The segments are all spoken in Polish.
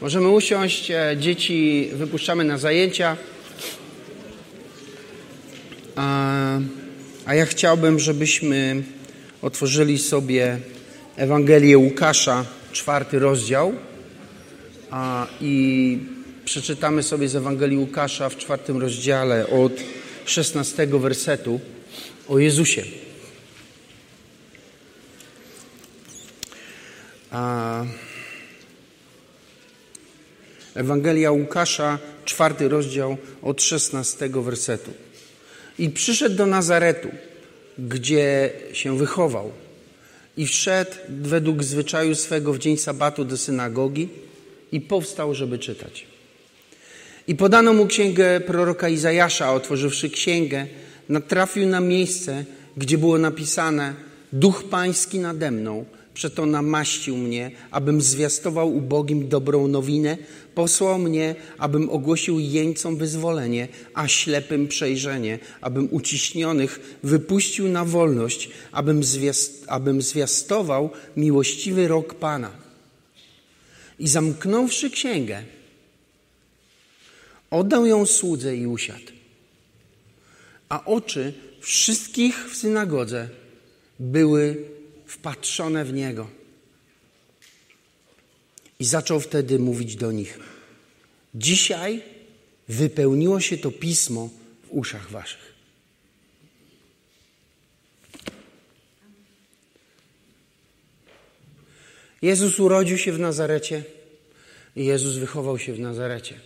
Możemy usiąść, e, dzieci wypuszczamy na zajęcia. A, a ja chciałbym, żebyśmy otworzyli sobie Ewangelię Łukasza, czwarty rozdział. A, I przeczytamy sobie z Ewangelii Łukasza w czwartym rozdziale od 16 wersetu o Jezusie. A, Ewangelia Łukasza, czwarty rozdział od 16 wersetu. I przyszedł do Nazaretu, gdzie się wychował. I wszedł według zwyczaju swego w dzień sabatu do synagogi i powstał, żeby czytać. I podano mu księgę proroka Izajasza, a otworzywszy księgę, natrafił na miejsce, gdzie było napisane: Duch Pański nade mną, przeto namaścił mnie, abym zwiastował ubogim dobrą nowinę, posłał mnie, abym ogłosił jeńcom wyzwolenie, a ślepym przejrzenie, abym uciśnionych wypuścił na wolność, abym, zwiast, abym zwiastował miłościwy rok Pana. I zamknąwszy księgę, oddał ją słudze i usiadł. A oczy wszystkich w synagodze były wpatrzone w niego. I zaczął wtedy mówić do nich: Dzisiaj wypełniło się to pismo w uszach waszych. Jezus urodził się w Nazarecie i Jezus wychował się w Nazarecie.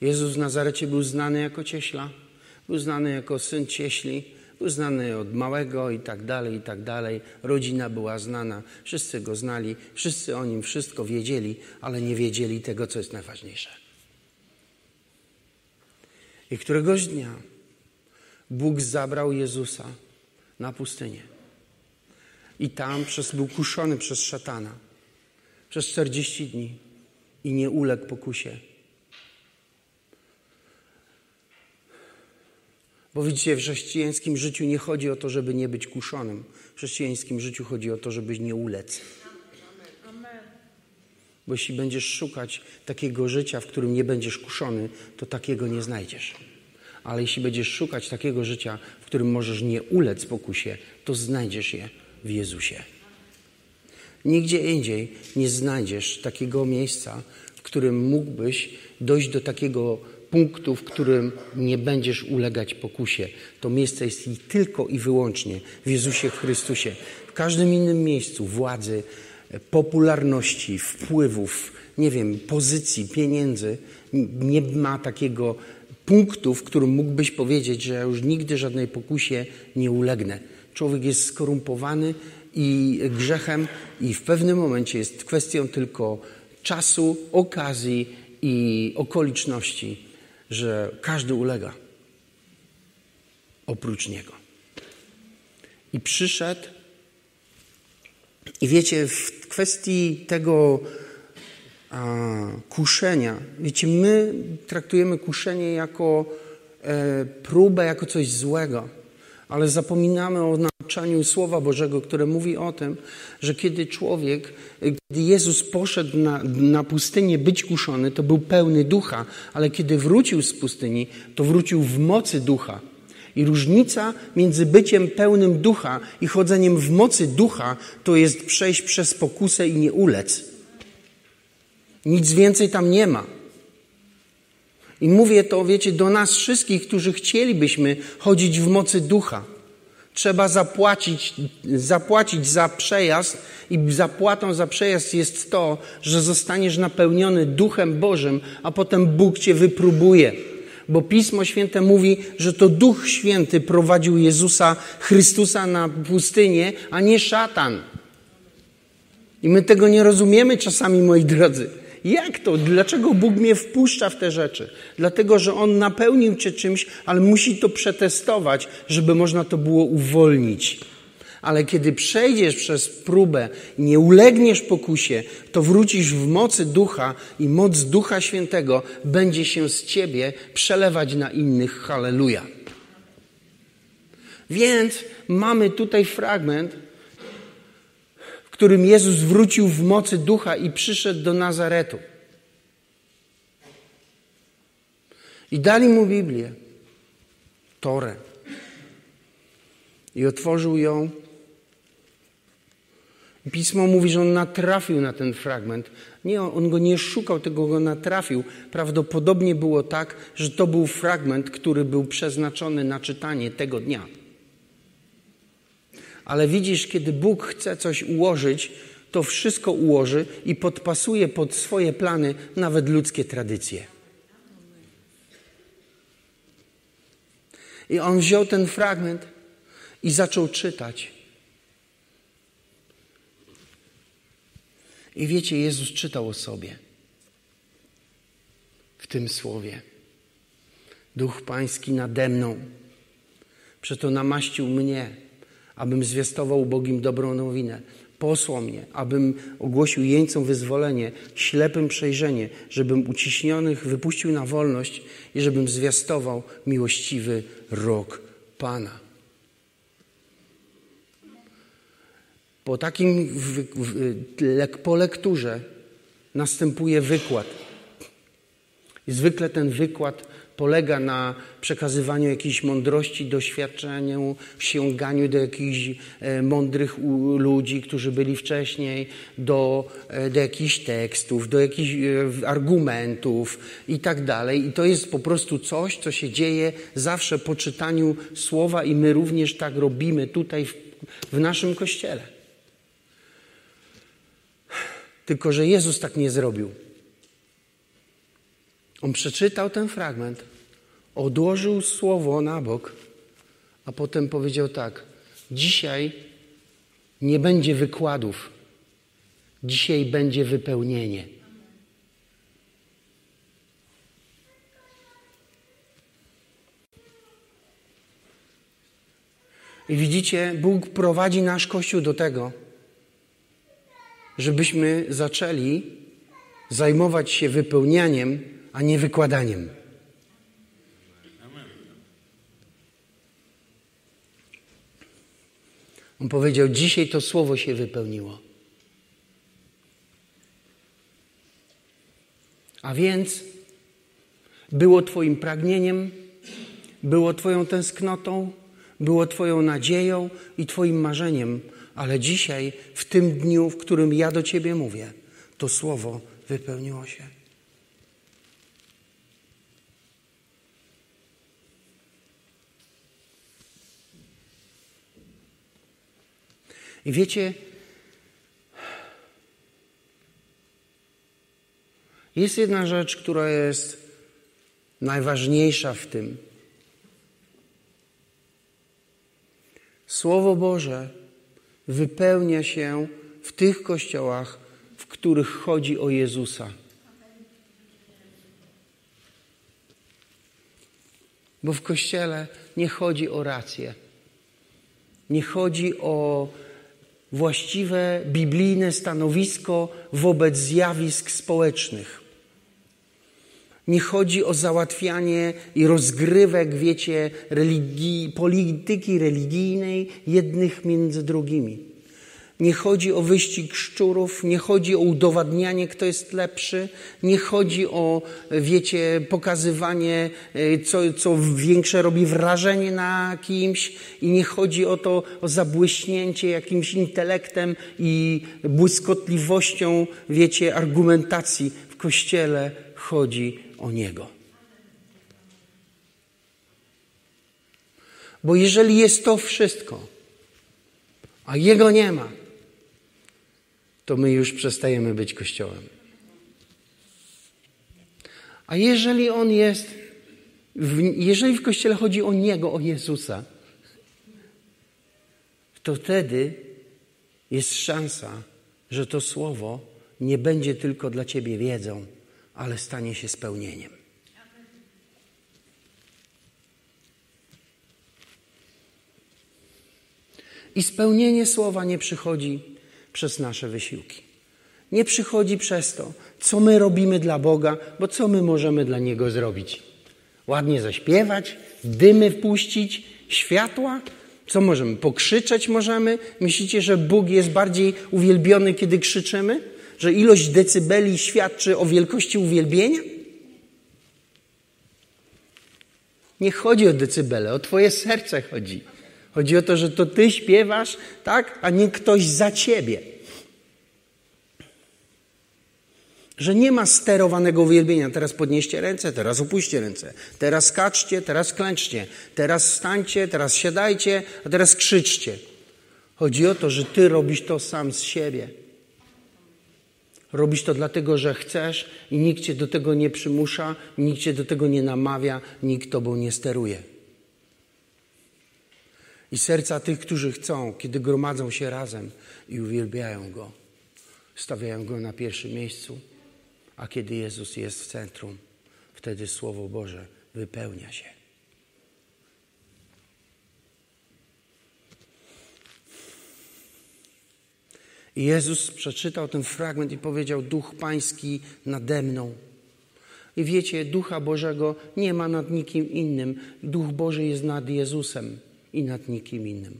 Jezus w Nazarecie był znany jako cieśla, był znany jako syn cieśli, był znany od małego i tak dalej, i tak dalej. Rodzina była znana, wszyscy go znali, wszyscy o nim wszystko wiedzieli, ale nie wiedzieli tego, co jest najważniejsze. I któregoś dnia Bóg zabrał Jezusa na pustynię. I tam przez, był kuszony przez szatana przez 40 dni i nie uległ pokusie. Bo widzicie, w chrześcijańskim życiu nie chodzi o to, żeby nie być kuszonym. W chrześcijańskim życiu chodzi o to, żebyś nie ulec. Bo jeśli będziesz szukać takiego życia, w którym nie będziesz kuszony, to takiego nie znajdziesz. Ale jeśli będziesz szukać takiego życia, w którym możesz nie ulec pokusie, to znajdziesz je w Jezusie. Nigdzie indziej nie znajdziesz takiego miejsca, w którym mógłbyś dojść do takiego punktu, w którym nie będziesz ulegać pokusie. To miejsce jest tylko i wyłącznie w Jezusie w Chrystusie. W każdym innym miejscu władzy, popularności, wpływów, nie wiem, pozycji, pieniędzy nie ma takiego punktu, w którym mógłbyś powiedzieć, że ja już nigdy żadnej pokusie nie ulegnę. Człowiek jest skorumpowany i grzechem i w pewnym momencie jest kwestią tylko czasu, okazji i okoliczności, że każdy ulega oprócz niego. I przyszedł i wiecie, w kwestii tego a, kuszenia, wiecie, my traktujemy kuszenie jako e, próbę, jako coś złego ale zapominamy o nauczaniu Słowa Bożego, które mówi o tym, że kiedy człowiek, kiedy Jezus poszedł na, na pustynię być kuszony, to był pełny ducha, ale kiedy wrócił z pustyni, to wrócił w mocy ducha. I różnica między byciem pełnym ducha i chodzeniem w mocy ducha to jest przejść przez pokusę i nie ulec. Nic więcej tam nie ma. I mówię to, wiecie, do nas wszystkich, którzy chcielibyśmy chodzić w mocy ducha. Trzeba zapłacić, zapłacić za przejazd i zapłatą za przejazd jest to, że zostaniesz napełniony Duchem Bożym, a potem Bóg cię wypróbuje. Bo Pismo Święte mówi, że to Duch Święty prowadził Jezusa Chrystusa na pustynię, a nie szatan. I my tego nie rozumiemy czasami, moi drodzy. Jak to? Dlaczego Bóg mnie wpuszcza w te rzeczy? Dlatego, że On napełnił cię czymś, ale musi to przetestować, żeby można to było uwolnić. Ale kiedy przejdziesz przez próbę nie ulegniesz pokusie, to wrócisz w mocy ducha i moc Ducha Świętego będzie się z ciebie przelewać na innych. Halleluja. Więc mamy tutaj fragment, którym Jezus wrócił w mocy ducha i przyszedł do Nazaretu. I dali mu Biblię, Torę. I otworzył ją. Pismo mówi, że on natrafił na ten fragment. Nie, on go nie szukał, tego go natrafił. Prawdopodobnie było tak, że to był fragment, który był przeznaczony na czytanie tego dnia. Ale widzisz, kiedy Bóg chce coś ułożyć, to wszystko ułoży i podpasuje pod swoje plany nawet ludzkie tradycje. I on wziął ten fragment i zaczął czytać. I wiecie, Jezus czytał o sobie w tym słowie. Duch Pański nade mną, przeto namaścił mnie, abym zwiastował ubogim dobrą nowinę. Posłał mnie, abym ogłosił jeńcom wyzwolenie, ślepym przejrzenie, żebym uciśnionych wypuścił na wolność i żebym zwiastował miłościwy rok Pana. Po takim, w, w, po lekturze następuje wykład. I zwykle ten wykład polega na przekazywaniu jakiejś mądrości, doświadczeniu, sięganiu do jakichś e, mądrych ludzi, którzy byli wcześniej, do, e, do jakichś tekstów, do jakichś e, argumentów i tak dalej. I to jest po prostu coś, co się dzieje zawsze po czytaniu słowa i my również tak robimy tutaj w, w naszym kościele. Tylko, że Jezus tak nie zrobił. On przeczytał ten fragment, odłożył słowo na bok, a potem powiedział tak: Dzisiaj nie będzie wykładów, dzisiaj będzie wypełnienie. I widzicie, Bóg prowadzi nasz Kościół do tego, żebyśmy zaczęli zajmować się wypełnianiem, a nie wykładaniem. On powiedział: Dzisiaj to słowo się wypełniło. A więc było Twoim pragnieniem, było Twoją tęsknotą, było Twoją nadzieją i Twoim marzeniem, ale dzisiaj, w tym dniu, w którym ja do Ciebie mówię, to słowo wypełniło się. I wiecie, jest jedna rzecz, która jest najważniejsza w tym. Słowo Boże wypełnia się w tych kościołach, w których chodzi o Jezusa. Bo w kościele nie chodzi o rację. Nie chodzi o właściwe biblijne stanowisko wobec zjawisk społecznych. Nie chodzi o załatwianie i rozgrywek, wiecie, religii, polityki religijnej jednych między drugimi. Nie chodzi o wyścig szczurów, nie chodzi o udowadnianie, kto jest lepszy, nie chodzi o, wiecie, pokazywanie, e, co, co większe robi wrażenie na kimś i nie chodzi o to, o zabłyśnięcie jakimś intelektem i błyskotliwością, wiecie, argumentacji. W Kościele chodzi o Niego. Bo jeżeli jest to wszystko, a Jego nie ma, to my już przestajemy być Kościołem. A jeżeli On jest, jeżeli w Kościele chodzi o Niego, o Jezusa, to wtedy jest szansa, że to słowo nie będzie tylko dla Ciebie wiedzą, ale stanie się spełnieniem. I spełnienie słowa nie przychodzi przez nasze wysiłki. Nie przychodzi przez to, co my robimy dla Boga, bo co my możemy dla Niego zrobić? Ładnie zaśpiewać, dymy wpuścić, światła? Co możemy? Pokrzyczeć możemy? Myślicie, że Bóg jest bardziej uwielbiony, kiedy krzyczymy? Że ilość decybeli świadczy o wielkości uwielbienia? Nie chodzi o decybele, o Twoje serce chodzi. Chodzi o to, że to Ty śpiewasz, tak, a nie ktoś za Ciebie. Że nie ma sterowanego uwielbienia. Teraz podnieście ręce, teraz opuśćcie ręce. Teraz skaczcie, teraz klęczcie. Teraz stańcie, teraz siadajcie, a teraz krzyczcie. Chodzi o to, że Ty robisz to sam z siebie. Robisz to dlatego, że chcesz i nikt cię do tego nie przymusza, nikt cię do tego nie namawia, nikt tobą nie steruje. I serca tych, którzy chcą, kiedy gromadzą się razem i uwielbiają Go, stawiają Go na pierwszym miejscu, a kiedy Jezus jest w centrum, wtedy Słowo Boże wypełnia się. I Jezus przeczytał ten fragment i powiedział: Duch Pański nade mną. I wiecie, Ducha Bożego nie ma nad nikim innym. Duch Boży jest nad Jezusem i nad nikim innym.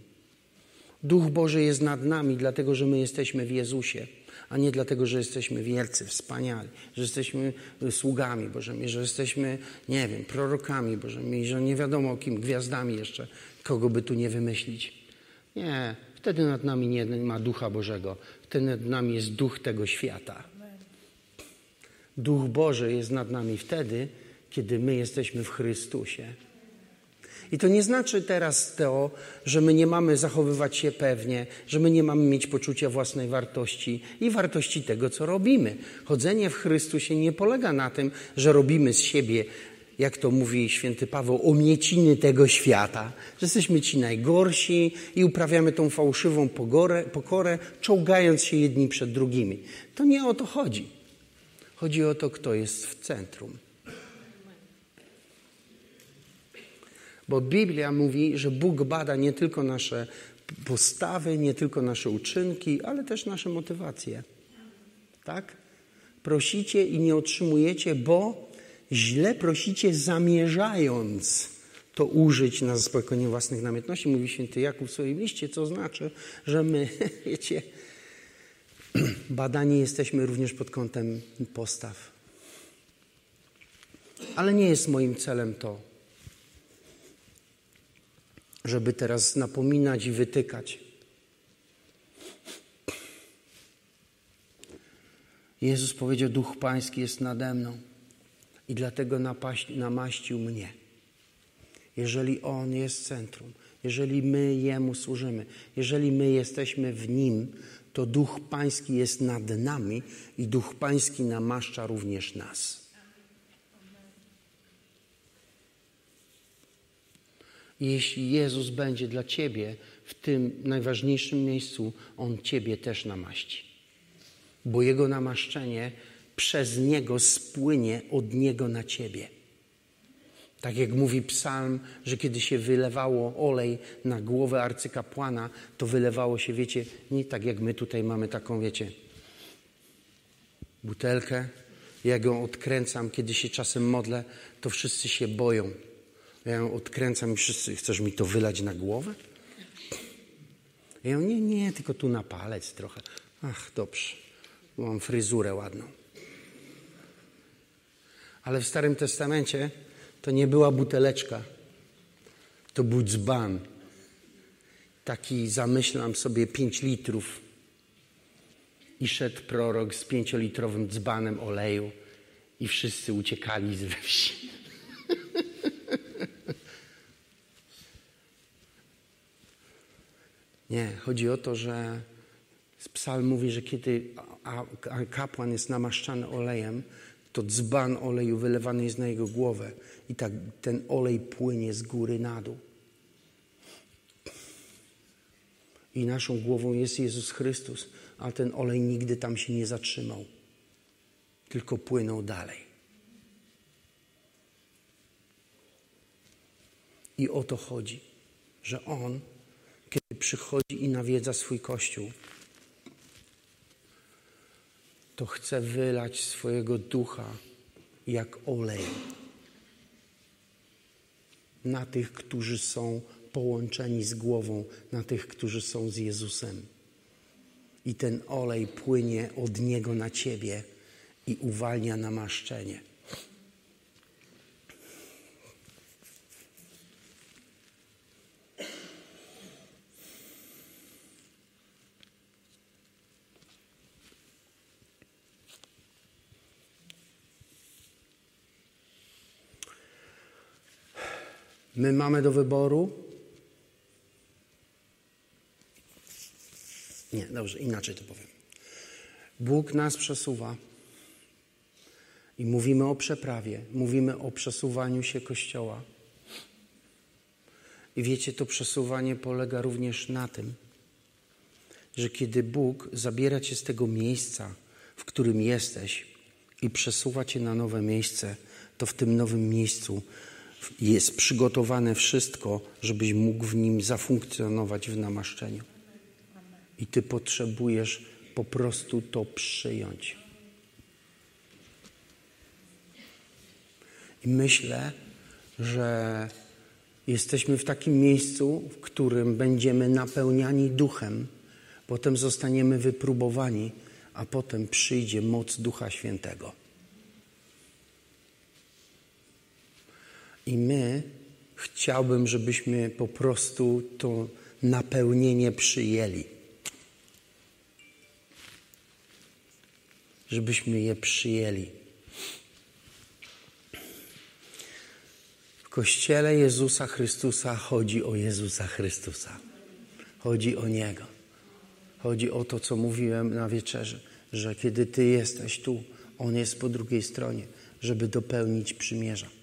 Duch Boży jest nad nami, dlatego że my jesteśmy w Jezusie, a nie dlatego, że jesteśmy wielcy, wspaniali, że jesteśmy sługami Bożymi, że jesteśmy, nie wiem, prorokami Bożymi, że nie wiadomo kim, gwiazdami jeszcze, kogo by tu nie wymyślić. Nie, wtedy nad nami nie ma Ducha Bożego, wtedy nad nami jest duch tego świata. Duch Boży jest nad nami wtedy, kiedy my jesteśmy w Chrystusie. I to nie znaczy teraz to, że my nie mamy zachowywać się pewnie, że my nie mamy mieć poczucia własnej wartości i wartości tego, co robimy. Chodzenie w Chrystusie nie polega na tym, że robimy z siebie, jak to mówi święty Paweł, omieciny tego świata, że jesteśmy ci najgorsi i uprawiamy tą fałszywą pokorę, pokorę czołgając się jedni przed drugimi. To nie o to chodzi. Chodzi o to, kto jest w centrum. Bo Biblia mówi, że Bóg bada nie tylko nasze postawy, nie tylko nasze uczynki, ale też nasze motywacje. Tak? Prosicie i nie otrzymujecie, bo źle prosicie, zamierzając to użyć na zaspokojenie własnych namiętności. Mówi święty Jakub w swoim liście, co znaczy, że my, wiecie, badani jesteśmy również pod kątem postaw. Ale nie jest moim celem to, żeby teraz napominać i wytykać. Jezus powiedział: Duch Pański jest nade mną i dlatego napaść, namaścił mnie. Jeżeli On jest centrum, jeżeli my Jemu służymy, jeżeli my jesteśmy w Nim, to Duch Pański jest nad nami i Duch Pański namaszcza również nas. Jeśli Jezus będzie dla Ciebie w tym najważniejszym miejscu, On Ciebie też namaści. Bo Jego namaszczenie przez Niego spłynie od Niego na Ciebie. Tak jak mówi psalm, że kiedy się wylewało olej na głowę arcykapłana, to wylewało się, wiecie, nie tak jak my tutaj mamy taką, wiecie, butelkę. Jak ją odkręcam, kiedy się czasem modlę, to wszyscy się boją. Ja ją odkręcam i wszyscy, chcesz mi to wylać na głowę? Ja mówię, nie, nie, tylko tu na palec trochę. Ach, dobrze, mam fryzurę ładną. Ale w Starym Testamencie to nie była buteleczka, to był dzban. Taki zamyślam sobie pięć litrów. I szedł prorok z pięciolitrowym dzbanem oleju i wszyscy uciekali ze wsi. Nie, chodzi o to, że psalm mówi, że kiedy kapłan jest namaszczany olejem, to dzban oleju wylewany jest na jego głowę i tak ten olej płynie z góry na dół. I naszą głową jest Jezus Chrystus, a ten olej nigdy tam się nie zatrzymał, tylko płynął dalej. I o to chodzi, że On, przychodzi i nawiedza swój Kościół, to chce wylać swojego ducha jak olej na tych, którzy są połączeni z głową, na tych, którzy są z Jezusem. I ten olej płynie od Niego na Ciebie i uwalnia namaszczenie. My mamy do wyboru. Nie, dobrze, inaczej to powiem. Bóg nas przesuwa i mówimy o przeprawie, mówimy o przesuwaniu się Kościoła. I wiecie, to przesuwanie polega również na tym, że kiedy Bóg zabiera cię z tego miejsca, w którym jesteś i przesuwa cię na nowe miejsce, to w tym nowym miejscu jest przygotowane wszystko, żebyś mógł w nim zafunkcjonować w namaszczeniu. I ty potrzebujesz po prostu to przyjąć. I myślę, że jesteśmy w takim miejscu, w którym będziemy napełniani duchem, potem zostaniemy wypróbowani, a potem przyjdzie moc Ducha Świętego. I my chciałbym, żebyśmy po prostu to napełnienie przyjęli. Żebyśmy je przyjęli. W Kościele Jezusa Chrystusa chodzi o Jezusa Chrystusa. Chodzi o Niego. Chodzi o to, co mówiłem na wieczerzy, że kiedy Ty jesteś tu, On jest po drugiej stronie, żeby dopełnić przymierza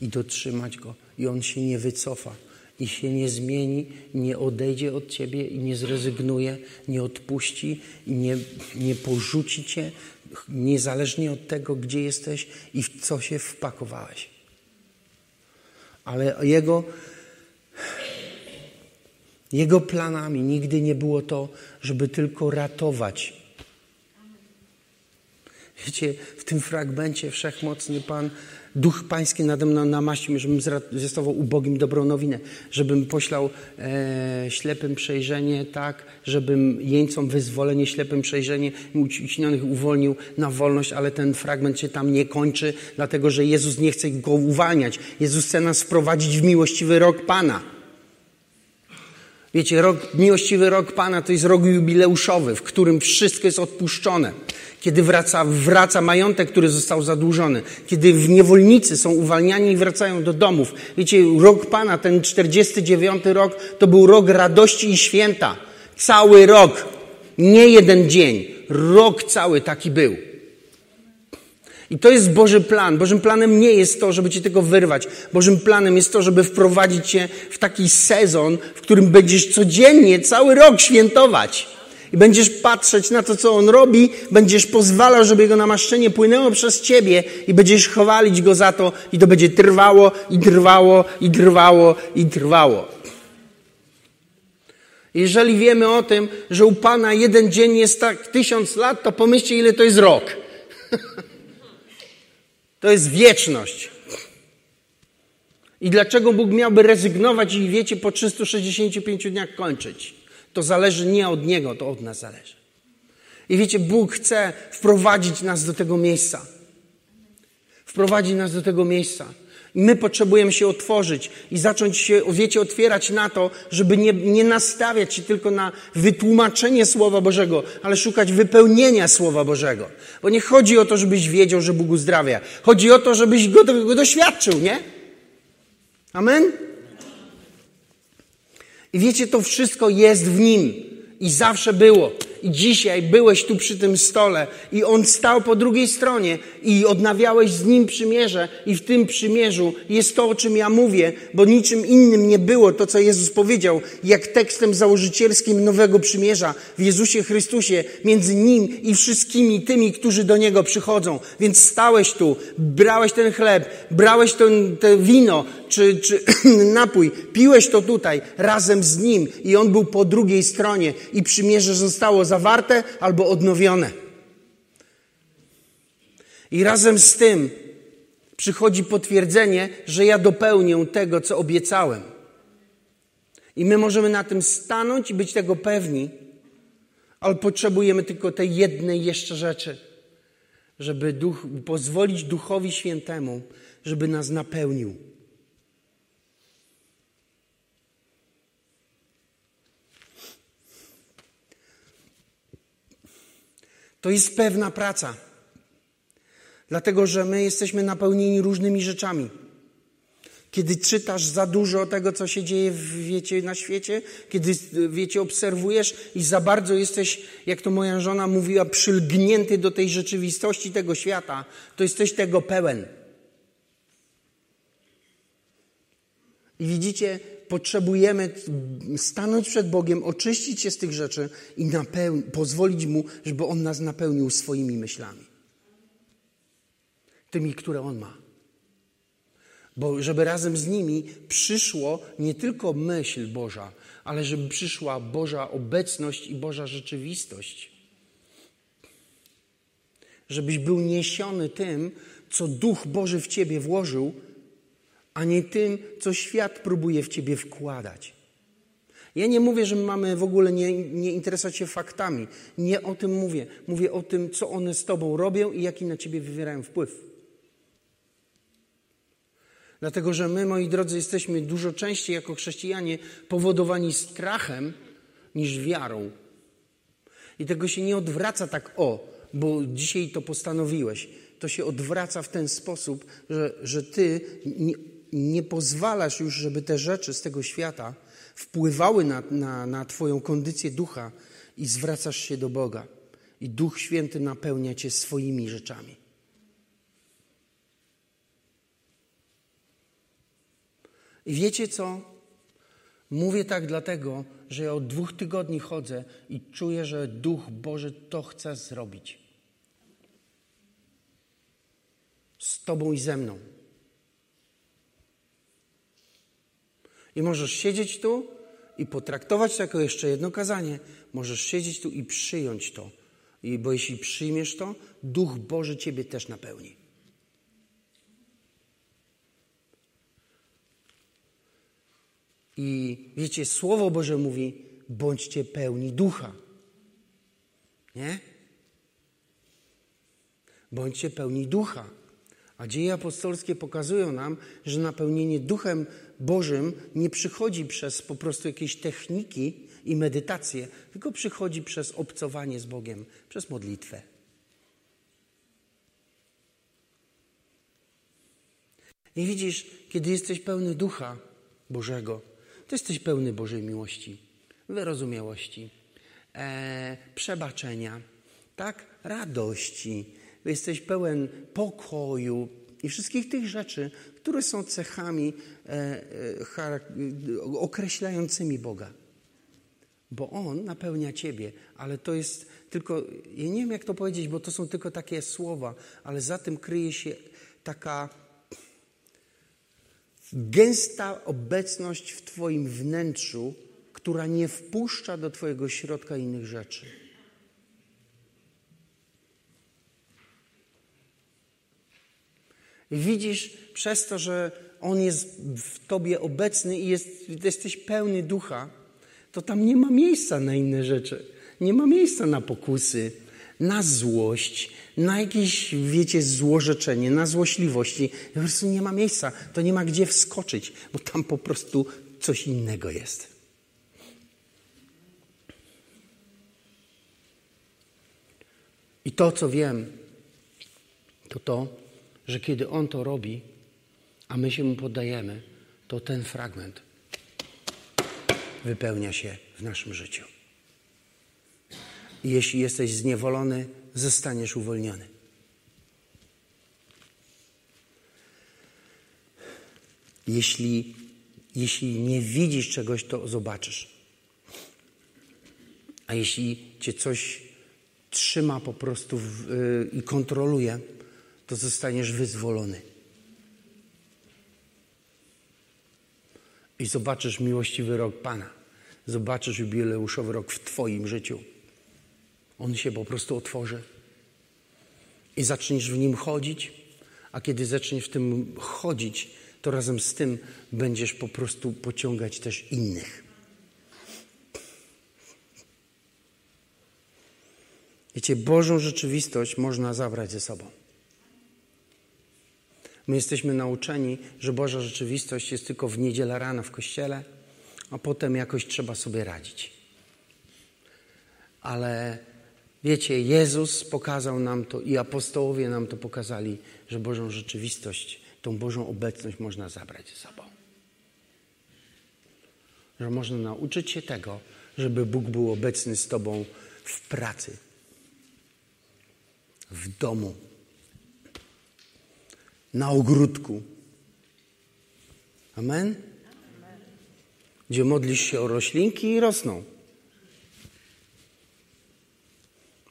i dotrzymać go. I on się nie wycofa, i się nie zmieni, nie odejdzie od ciebie, i nie zrezygnuje, nie odpuści, nie, nie porzuci cię, niezależnie od tego, gdzie jesteś i w co się wpakowałeś. Ale jego, jego planami nigdy nie było to, żeby tylko ratować. Wiecie, w tym fragmencie wszechmocny Pan Duch Pański nade mną namaścił żebym zwiastował ubogim dobrą nowinę, żebym poślał e, ślepym przejrzenie, tak, żebym jeńcom wyzwolenie, ślepym przejrzenie, ucinionych uwolnił na wolność, ale ten fragment się tam nie kończy, dlatego że Jezus nie chce go uwalniać. Jezus chce nas wprowadzić w miłościwy rok Pana. Wiecie, rok, miłościwy rok Pana to jest rok jubileuszowy, w którym wszystko jest odpuszczone kiedy wraca, wraca majątek, który został zadłużony, kiedy w niewolnicy są uwalniani i wracają do domów. Wiecie, rok Pana, ten 49 rok, to był rok radości i święta. Cały rok, nie jeden dzień, rok cały taki był. I to jest Boży plan. Bożym planem nie jest to, żeby cię tego wyrwać. Bożym planem jest to, żeby wprowadzić cię w taki sezon, w którym będziesz codziennie, cały rok świętować. I będziesz patrzeć na to, co On robi, będziesz pozwalał, żeby Jego namaszczenie płynęło przez Ciebie i będziesz chwalić Go za to i to będzie trwało i trwało i trwało i trwało. Jeżeli wiemy o tym, że u Pana jeden dzień jest tak tysiąc lat, to pomyślcie, ile to jest rok. to jest wieczność. I dlaczego Bóg miałby rezygnować i wiecie, po 365 dniach kończyć? To zależy nie od Niego, to od nas zależy. I wiecie, Bóg chce wprowadzić nas do tego miejsca. Wprowadzić nas do tego miejsca. I my potrzebujemy się otworzyć i zacząć się, wiecie, otwierać na to, żeby nie, nie nastawiać się tylko na wytłumaczenie Słowa Bożego, ale szukać wypełnienia Słowa Bożego. Bo nie chodzi o to, żebyś wiedział, że Bóg uzdrawia. Chodzi o to, żebyś go, go doświadczył, nie? Amen? I wiecie, to wszystko jest w nim i zawsze było. I dzisiaj byłeś tu przy tym stole i on stał po drugiej stronie i odnawiałeś z nim przymierze i w tym przymierzu jest to, o czym ja mówię, bo niczym innym nie było to, co Jezus powiedział, jak tekstem założycielskim Nowego Przymierza w Jezusie Chrystusie między nim i wszystkimi tymi, którzy do Niego przychodzą. Więc stałeś tu, brałeś ten chleb, brałeś ten, te wino czy, czy napój, piłeś to tutaj razem z nim i on był po drugiej stronie i przymierze zostało zawarte albo odnowione. I razem z tym przychodzi potwierdzenie, że ja dopełnię tego, co obiecałem. I my możemy na tym stanąć i być tego pewni, ale potrzebujemy tylko tej jednej jeszcze rzeczy, żeby duch, pozwolić Duchowi Świętemu, żeby nas napełnił. To jest pewna praca. Dlatego, że my jesteśmy napełnieni różnymi rzeczami. Kiedy czytasz za dużo tego, co się dzieje w, wiecie, na świecie, kiedy wiecie, obserwujesz i za bardzo jesteś, jak to moja żona mówiła, przylgnięty do tej rzeczywistości tego świata, to jesteś tego pełen. I widzicie, potrzebujemy stanąć przed Bogiem, oczyścić się z tych rzeczy i pozwolić Mu, żeby On nas napełnił swoimi myślami. Tymi, które On ma. Bo żeby razem z nimi przyszło nie tylko myśl Boża, ale żeby przyszła Boża obecność i Boża rzeczywistość. Żebyś był niesiony tym, co Duch Boży w ciebie włożył, a nie tym, co świat próbuje w ciebie wkładać. Ja nie mówię, że mamy w ogóle nie, nie interesować się faktami. Nie o tym mówię. Mówię o tym, co one z tobą robią i jaki na ciebie wywierają wpływ. Dlatego, że my, moi drodzy, jesteśmy dużo częściej jako chrześcijanie powodowani strachem niż wiarą. I tego się nie odwraca tak o, bo dzisiaj to postanowiłeś. To się odwraca w ten sposób, że, że ty nie, pozwalasz już, żeby te rzeczy z tego świata wpływały na, na, na Twoją kondycję ducha i zwracasz się do Boga. I Duch Święty napełnia Cię swoimi rzeczami. I wiecie co? Mówię tak dlatego, że ja od dwóch tygodni chodzę i czuję, że Duch Boży to chce zrobić. Z Tobą i ze mną. I możesz siedzieć tu i potraktować to jako jeszcze jedno kazanie. Możesz siedzieć tu i przyjąć to. I bo jeśli przyjmiesz to, Duch Boży Ciebie też napełni. I wiecie, Słowo Boże mówi, bądźcie pełni ducha. Nie? Bądźcie pełni ducha. A dzieje apostolskie pokazują nam, że napełnienie duchem Bożym nie przychodzi przez po prostu jakieś techniki i medytację, tylko przychodzi przez obcowanie z Bogiem, przez modlitwę. I widzisz, kiedy jesteś pełny ducha Bożego, to jesteś pełny Bożej miłości, wyrozumiałości, e, przebaczenia, tak? Radości. Jesteś pełen pokoju i wszystkich tych rzeczy, które są cechami e, e, określającymi Boga. Bo On napełnia Ciebie, ale to jest tylko, ja nie wiem jak to powiedzieć, bo to są tylko takie słowa, ale za tym kryje się taka gęsta obecność w Twoim wnętrzu, która nie wpuszcza do Twojego środka innych rzeczy. Widzisz przez to, że On jest w Tobie obecny i jest, jesteś pełny ducha, to tam nie ma miejsca na inne rzeczy. Nie ma miejsca na pokusy, na złość, na jakieś, wiecie, złorzeczenie, na złośliwości. Po prostu nie ma miejsca. To nie ma gdzie wskoczyć, bo tam po prostu coś innego jest. I to, co wiem, to to, że kiedy On to robi, a my się Mu poddajemy, to ten fragment wypełnia się w naszym życiu. I jeśli jesteś zniewolony, zostaniesz uwolniony. Jeśli, jeśli nie widzisz czegoś, to zobaczysz. A jeśli cię coś trzyma po prostu w, yy, i kontroluje, to zostaniesz wyzwolony. I zobaczysz miłościwy rok Pana. Zobaczysz jubileuszowy rok w Twoim życiu. On się po prostu otworzy. I zaczniesz w nim chodzić, a kiedy zaczniesz w tym chodzić, to razem z tym będziesz po prostu pociągać też innych. Wiecie, Bożą rzeczywistość można zabrać ze sobą. My jesteśmy nauczeni, że Boża rzeczywistość jest tylko w niedzielę rano w kościele, a potem jakoś trzeba sobie radzić. Ale wiecie, Jezus pokazał nam to i apostołowie nam to pokazali, że Bożą rzeczywistość tą Bożą obecność można zabrać ze sobą. Że można nauczyć się tego, żeby Bóg był obecny z Tobą w pracy, w domu, na ogródku. Amen? Gdzie modlisz się o roślinki i rosną.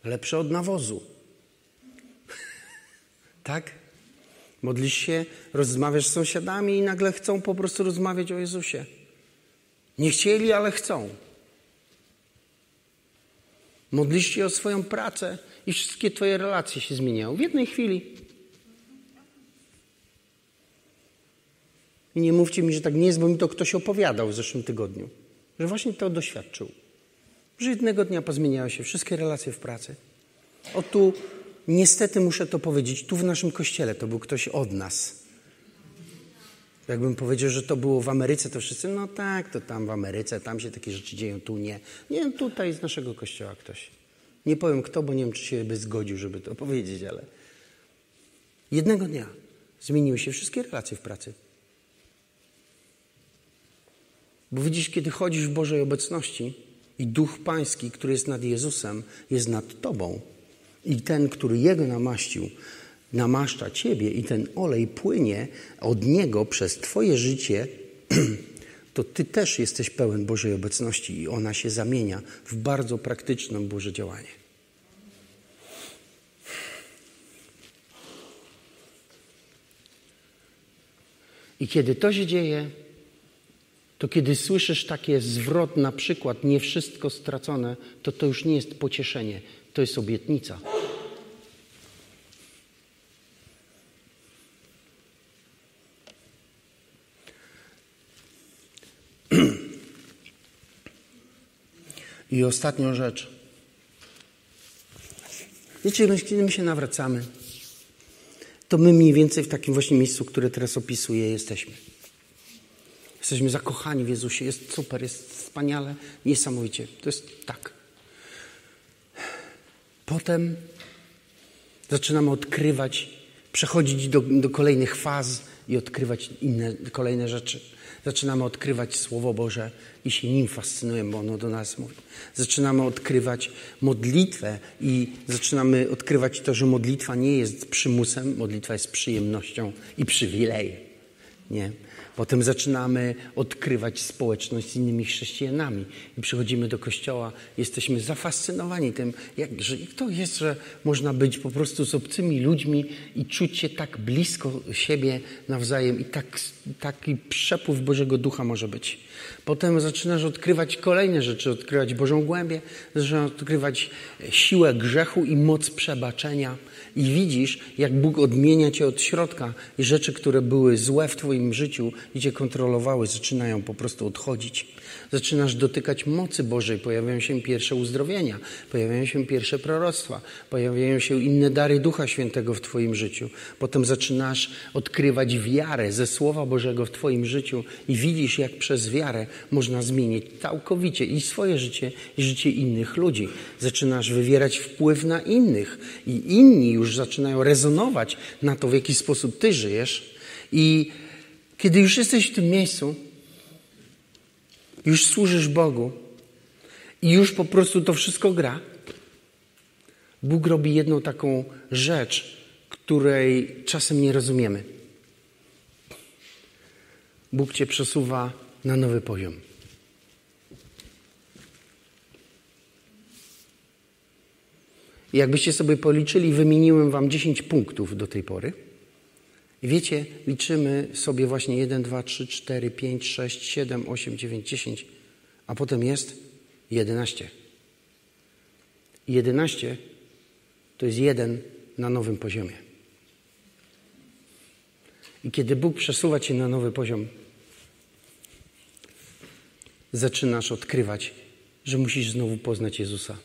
Lepsze od nawozu. tak? Modlisz się, rozmawiasz z sąsiadami i nagle chcą po prostu rozmawiać o Jezusie. Nie chcieli, ale chcą. Modlisz się o swoją pracę i wszystkie Twoje relacje się zmieniają w jednej chwili. I nie mówcie mi, że tak nie jest, bo mi to ktoś opowiadał w zeszłym tygodniu, że właśnie to doświadczył. Że jednego dnia pozmieniały się wszystkie relacje w pracy. O tu, niestety muszę to powiedzieć, tu w naszym kościele to był ktoś od nas. Jakbym powiedział, że to było w Ameryce, to wszyscy, no tak, to tam w Ameryce, tam się takie rzeczy dzieją, tu nie. Nie, tutaj z naszego kościoła ktoś. Nie powiem kto, bo nie wiem, czy się by zgodził, żeby to powiedzieć, ale jednego dnia zmieniły się wszystkie relacje w pracy. Bo widzisz, kiedy chodzisz w Bożej obecności i Duch Pański, który jest nad Jezusem, jest nad Tobą i ten, który Jego namaścił, namaszcza Ciebie i ten olej płynie od Niego przez Twoje życie, to Ty też jesteś pełen Bożej obecności i ona się zamienia w bardzo praktyczne Boże działanie. I kiedy to się dzieje, to kiedy słyszysz takie zwrot, na przykład nie wszystko stracone, to to już nie jest pocieszenie, to jest obietnica. I ostatnią rzecz. Wiecie, kiedy my się nawracamy, to my mniej więcej w takim właśnie miejscu, które teraz opisuję, jesteśmy. Jesteśmy zakochani w Jezusie, jest super, jest wspaniale, niesamowicie. To jest tak. Potem zaczynamy odkrywać, przechodzić do, do kolejnych faz i odkrywać inne, kolejne rzeczy. Zaczynamy odkrywać Słowo Boże i się nim fascynujemy, bo ono do nas mówi. Zaczynamy odkrywać modlitwę i zaczynamy odkrywać to, że modlitwa nie jest przymusem, modlitwa jest przyjemnością i przywilejem. Nie? Potem zaczynamy odkrywać społeczność z innymi chrześcijanami i przychodzimy do kościoła, jesteśmy zafascynowani tym, jak, że to jest, że można być po prostu z obcymi ludźmi i czuć się tak blisko siebie nawzajem i tak, taki przepływ Bożego Ducha może być. Potem zaczynasz odkrywać kolejne rzeczy, odkrywać Bożą głębię, zaczynasz odkrywać siłę grzechu i moc przebaczenia i widzisz, jak Bóg odmienia cię od środka i rzeczy, które były złe w twoim życiu i cię kontrolowały, zaczynają po prostu odchodzić. Zaczynasz dotykać mocy Bożej, pojawiają się pierwsze uzdrowienia, pojawiają się pierwsze proroctwa, pojawiają się inne dary Ducha Świętego w Twoim życiu. Potem zaczynasz odkrywać wiarę ze Słowa Bożego w Twoim życiu i widzisz, jak przez wiarę można zmienić całkowicie i swoje życie, i życie innych ludzi. Zaczynasz wywierać wpływ na innych i inni już zaczynają rezonować na to, w jaki sposób Ty żyjesz. I kiedy już jesteś w tym miejscu, już służysz Bogu i już po prostu to wszystko gra, Bóg robi jedną taką rzecz, której czasem nie rozumiemy. Bóg cię przesuwa na nowy poziom. Jakbyście sobie policzyli, wymieniłem wam 10 punktów do tej pory. I wiecie, liczymy sobie właśnie 1, 2, 3, 4, 5, 6, 7, 8, 9, 10, a potem jest 11. 11 to jest jeden na nowym poziomie. I kiedy Bóg przesuwa cię na nowy poziom, zaczynasz odkrywać, że musisz znowu poznać Jezusa.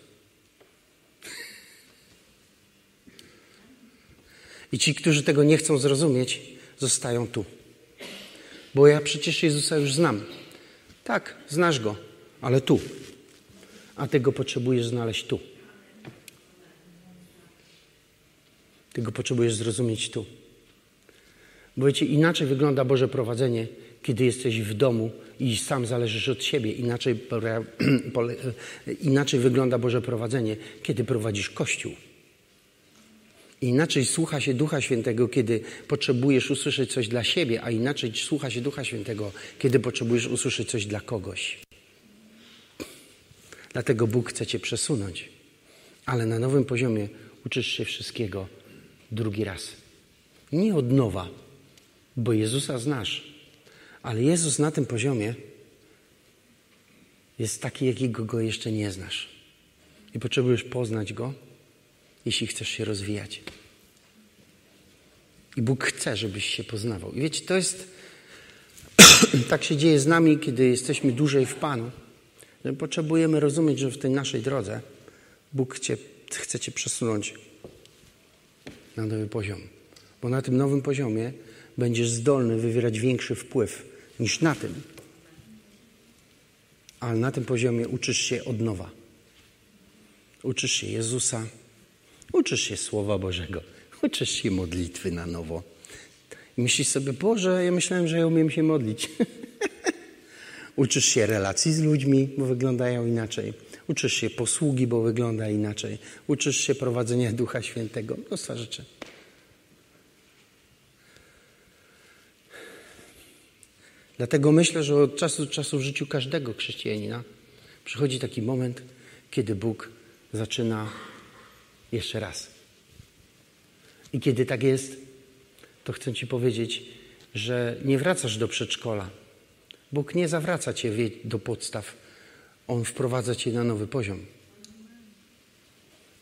I ci, którzy tego nie chcą zrozumieć, zostają tu. Bo ja przecież Jezusa już znam. Tak, znasz go, ale tu. A tego potrzebujesz znaleźć tu. Tego potrzebujesz zrozumieć tu. Bo wiecie, inaczej wygląda Boże prowadzenie, kiedy jesteś w domu i sam zależysz od siebie. Inaczej, inaczej wygląda Boże prowadzenie, kiedy prowadzisz Kościół. Inaczej słucha się Ducha Świętego, kiedy potrzebujesz usłyszeć coś dla siebie, a inaczej słucha się Ducha Świętego, kiedy potrzebujesz usłyszeć coś dla kogoś. Dlatego Bóg chce Cię przesunąć, ale na nowym poziomie uczysz się wszystkiego drugi raz. Nie od nowa, bo Jezusa znasz, ale Jezus na tym poziomie jest taki, jakiego go jeszcze nie znasz. I potrzebujesz poznać go, jeśli chcesz się rozwijać. I Bóg chce, żebyś się poznawał. I wiecie, to jest. tak się dzieje z nami, kiedy jesteśmy dłużej w Panu. Że potrzebujemy rozumieć, że w tej naszej drodze Bóg chce, chce Cię przesunąć na nowy poziom. Bo na tym nowym poziomie będziesz zdolny wywierać większy wpływ niż na tym. Ale na tym poziomie uczysz się od nowa. Uczysz się Jezusa, uczysz się Słowa Bożego, uczysz się modlitwy na nowo. I myślisz sobie, Boże, ja myślałem, że ja umiem się modlić. uczysz się relacji z ludźmi, bo wyglądają inaczej. Uczysz się posługi, bo wygląda inaczej. Uczysz się prowadzenia Ducha Świętego. Mnóstwo rzeczy. Dlatego myślę, że od czasu do czasu w życiu każdego chrześcijanina przychodzi taki moment, kiedy Bóg zaczyna jeszcze raz. I kiedy tak jest, to chcę Ci powiedzieć, że nie wracasz do przedszkola. Bóg nie zawraca Cię do podstaw. On wprowadza Cię na nowy poziom.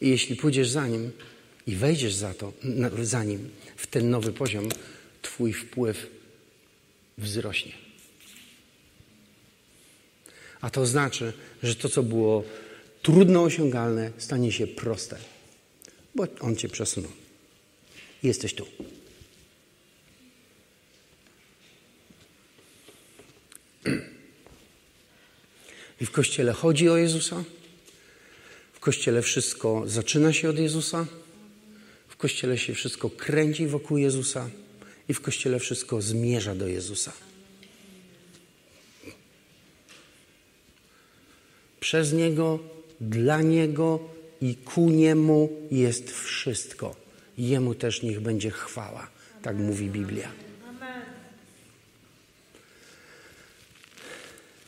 I jeśli pójdziesz za Nim i wejdziesz za, to, za Nim w ten nowy poziom, Twój wpływ wzrośnie. A to znaczy, że to, co było trudno osiągalne, stanie się proste, bo On Cię przesunął. Jesteś tu. I w Kościele chodzi o Jezusa. W Kościele wszystko zaczyna się od Jezusa. W Kościele się wszystko kręci wokół Jezusa. I w Kościele wszystko zmierza do Jezusa. Przez Niego, dla Niego i ku Niemu jest wszystko. Jemu też niech będzie chwała. Tak mówi Biblia.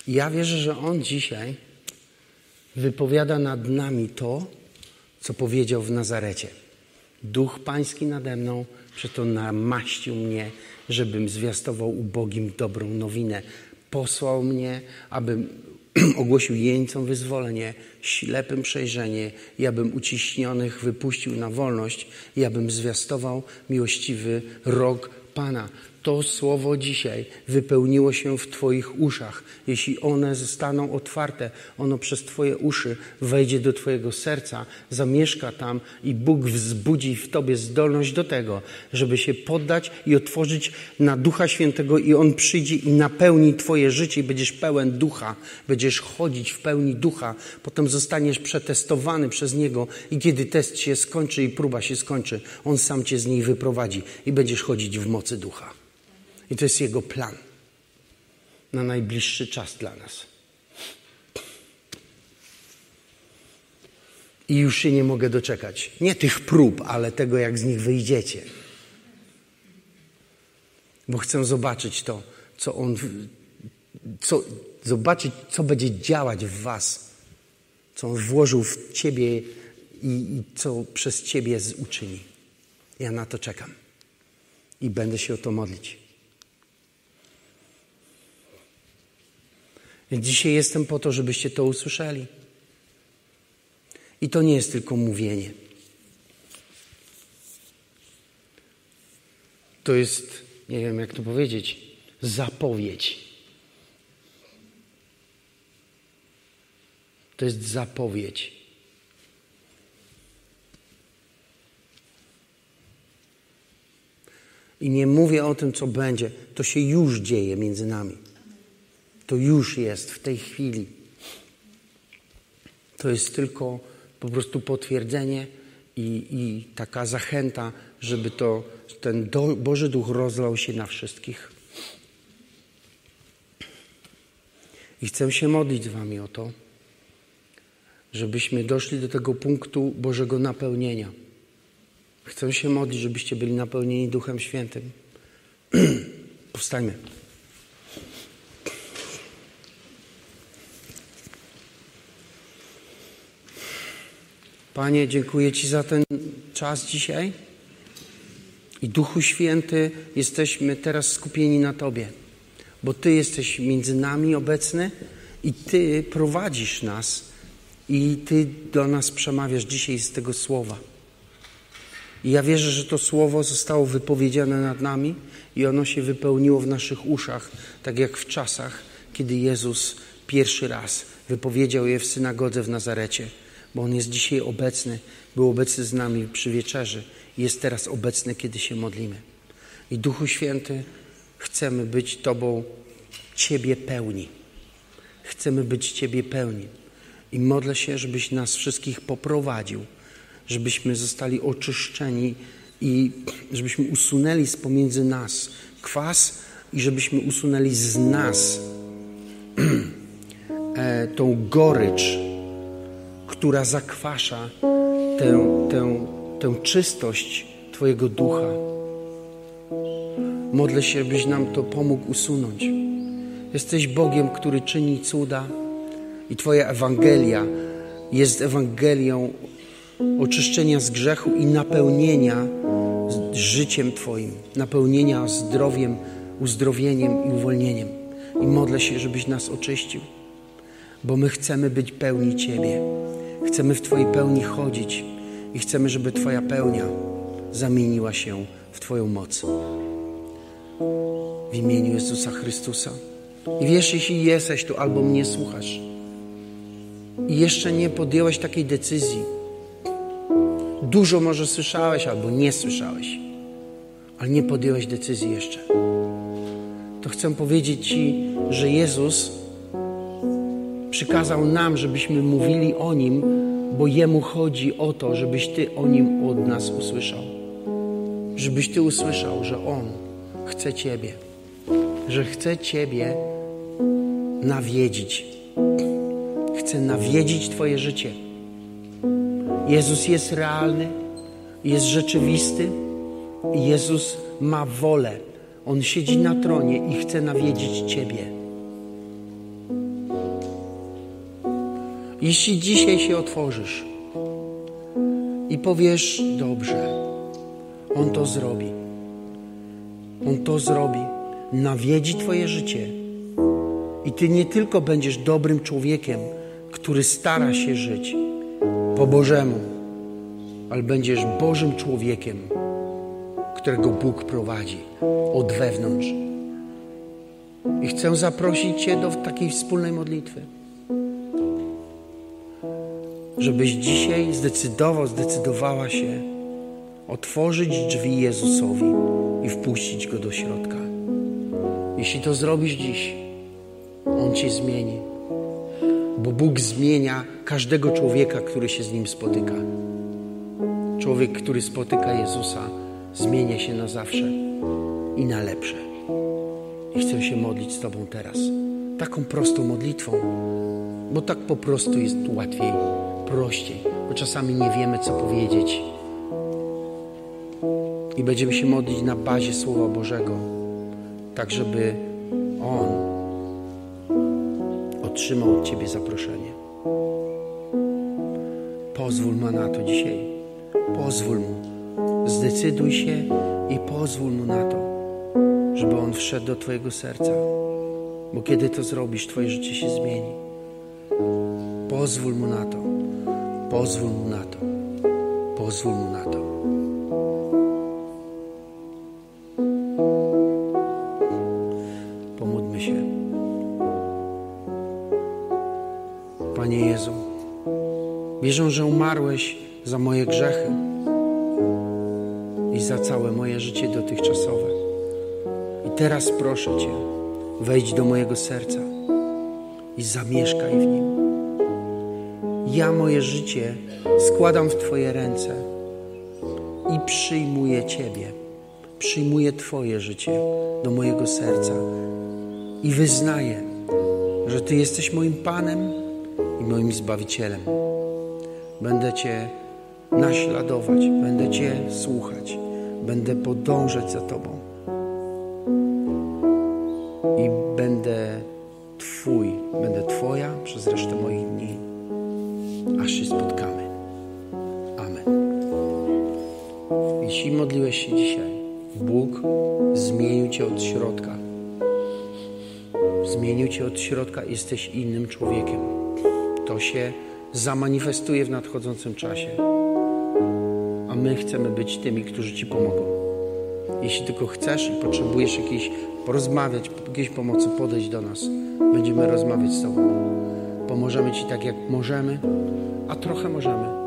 Ja wierzę, że On dzisiaj wypowiada nad nami to, co powiedział w Nazarecie. Duch Pański nade mną, przeto namaścił mnie, żebym zwiastował ubogim dobrą nowinę. Posłał mnie, abym ogłosił jeńcom wyzwolenie, ślepym przejrzenie, i abym uciśnionych wypuścił na wolność, i abym zwiastował miłościwy rok Pana to słowo dzisiaj wypełniło się w Twoich uszach. Jeśli one zostaną otwarte, ono przez Twoje uszy wejdzie do Twojego serca, zamieszka tam i Bóg wzbudzi w Tobie zdolność do tego, żeby się poddać i otworzyć na Ducha Świętego i On przyjdzie i napełni Twoje życie i będziesz pełen Ducha. Będziesz chodzić w pełni Ducha. Potem zostaniesz przetestowany przez Niego i kiedy test się skończy i próba się skończy, On sam Cię z niej wyprowadzi i będziesz chodzić w mocy Ducha. I to jest Jego plan na najbliższy czas dla nas. I już się nie mogę doczekać. Nie tych prób, ale tego, jak z nich wyjdziecie. Bo chcę zobaczyć to, co On, co, zobaczyć, co będzie działać w Was, co On włożył w Ciebie i, i co przez Ciebie uczyni. Ja na to czekam i będę się o to modlić. Więc dzisiaj jestem po to, żebyście to usłyszeli. I to nie jest tylko mówienie. To jest, nie wiem jak to powiedzieć, zapowiedź. To jest zapowiedź. I nie mówię o tym, co będzie. To się już dzieje między nami. To już jest w tej chwili. To jest tylko po prostu potwierdzenie i, i taka zachęta, żeby to, ten do, Boży Duch rozlał się na wszystkich. I chcę się modlić z Wami o to, żebyśmy doszli do tego punktu Bożego napełnienia. Chcę się modlić, żebyście byli napełnieni Duchem Świętym. Powstańmy. Panie, dziękuję Ci za ten czas dzisiaj. I Duchu Święty, jesteśmy teraz skupieni na Tobie, bo Ty jesteś między nami obecny i Ty prowadzisz nas i Ty do nas przemawiasz dzisiaj z tego słowa. I ja wierzę, że to słowo zostało wypowiedziane nad nami i ono się wypełniło w naszych uszach, tak jak w czasach, kiedy Jezus pierwszy raz wypowiedział je w synagodze w Nazarecie, bo On jest dzisiaj obecny, był obecny z nami przy wieczerzy i jest teraz obecny, kiedy się modlimy. I Duchu Święty, chcemy być Tobą, Ciebie pełni. Chcemy być Ciebie pełni. I modlę się, żebyś nas wszystkich poprowadził, żebyśmy zostali oczyszczeni i żebyśmy usunęli z pomiędzy nas kwas i żebyśmy usunęli z nas e, tą gorycz, która zakwasza tę, tę, tę czystość Twojego ducha. Modlę się, byś nam to pomógł usunąć. Jesteś Bogiem, który czyni cuda i Twoja Ewangelia jest Ewangelią oczyszczenia z grzechu i napełnienia życiem Twoim, napełnienia zdrowiem, uzdrowieniem i uwolnieniem. I modlę się, żebyś nas oczyścił, bo my chcemy być pełni Ciebie. Chcemy w Twojej pełni chodzić i chcemy, żeby Twoja pełnia zamieniła się w Twoją moc. W imieniu Jezusa Chrystusa. I wiesz, jeśli jesteś tu albo mnie słuchasz i jeszcze nie podjęłeś takiej decyzji, Dużo może słyszałeś albo nie słyszałeś, ale nie podjąłeś decyzji jeszcze. To chcę powiedzieć Ci, że Jezus przykazał nam, żebyśmy mówili o Nim, bo Jemu chodzi o to, żebyś Ty o Nim od nas usłyszał. Żebyś Ty usłyszał, że On chce Ciebie, że chce Ciebie nawiedzić. Chce nawiedzić Twoje życie Jezus jest realny, jest rzeczywisty. Jezus ma wolę. On siedzi na tronie i chce nawiedzić Ciebie. Jeśli dzisiaj się otworzysz i powiesz, dobrze, On to zrobi. On to zrobi. Nawiedzi Twoje życie. I Ty nie tylko będziesz dobrym człowiekiem, który stara się żyć, po Bożemu, ale będziesz Bożym człowiekiem, którego Bóg prowadzi od wewnątrz. I chcę zaprosić Cię do takiej wspólnej modlitwy. Żebyś dzisiaj zdecydował, zdecydowała się otworzyć drzwi Jezusowi i wpuścić Go do środka. Jeśli to zrobisz dziś, On Cię zmieni bo Bóg zmienia każdego człowieka, który się z Nim spotyka. Człowiek, który spotyka Jezusa, zmienia się na zawsze i na lepsze. I chcę się modlić z Tobą teraz. Taką prostą modlitwą, bo tak po prostu jest łatwiej, prościej, bo czasami nie wiemy, co powiedzieć. I będziemy się modlić na bazie Słowa Bożego, tak żeby On otrzymał od Ciebie zaproszenie. Pozwól mu na to dzisiaj. Pozwól mu. Zdecyduj się i pozwól mu na to, żeby on wszedł do Twojego serca. Bo kiedy to zrobisz, Twoje życie się zmieni. Pozwól mu na to. Pozwól mu na to. Pozwól mu na to. Wierzę, że umarłeś za moje grzechy i za całe moje życie dotychczasowe. I teraz proszę Cię, wejdź do mojego serca i zamieszkaj w nim. Ja moje życie składam w Twoje ręce i przyjmuję Ciebie. Przyjmuję Twoje życie do mojego serca i wyznaję, że Ty jesteś moim Panem i moim Zbawicielem. Będę Cię naśladować, będę Cię słuchać, będę podążać za Tobą i będę Twój, będę Twoja przez resztę moich modliłeś się dzisiaj, Bóg zmienił Cię od środka. Zmienił Cię od środka, jesteś innym człowiekiem. To się zamanifestuje w nadchodzącym czasie. A my chcemy być tymi, którzy Ci pomogą. Jeśli tylko chcesz i potrzebujesz jakiejś porozmawiać, jakiejś pomocy, podejść do nas. Będziemy rozmawiać z Tobą. Pomożemy Ci tak, jak możemy, a trochę możemy.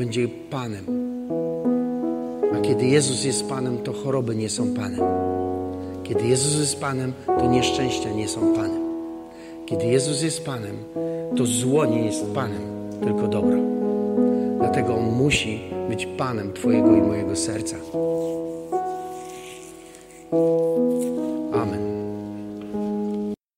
Będzie Panem. A kiedy Jezus jest Panem, to choroby nie są Panem. Kiedy Jezus jest Panem, to nieszczęścia nie są Panem. Kiedy Jezus jest Panem, to zło nie jest Panem, tylko dobro. Dlatego On musi być Panem Twojego i mojego serca.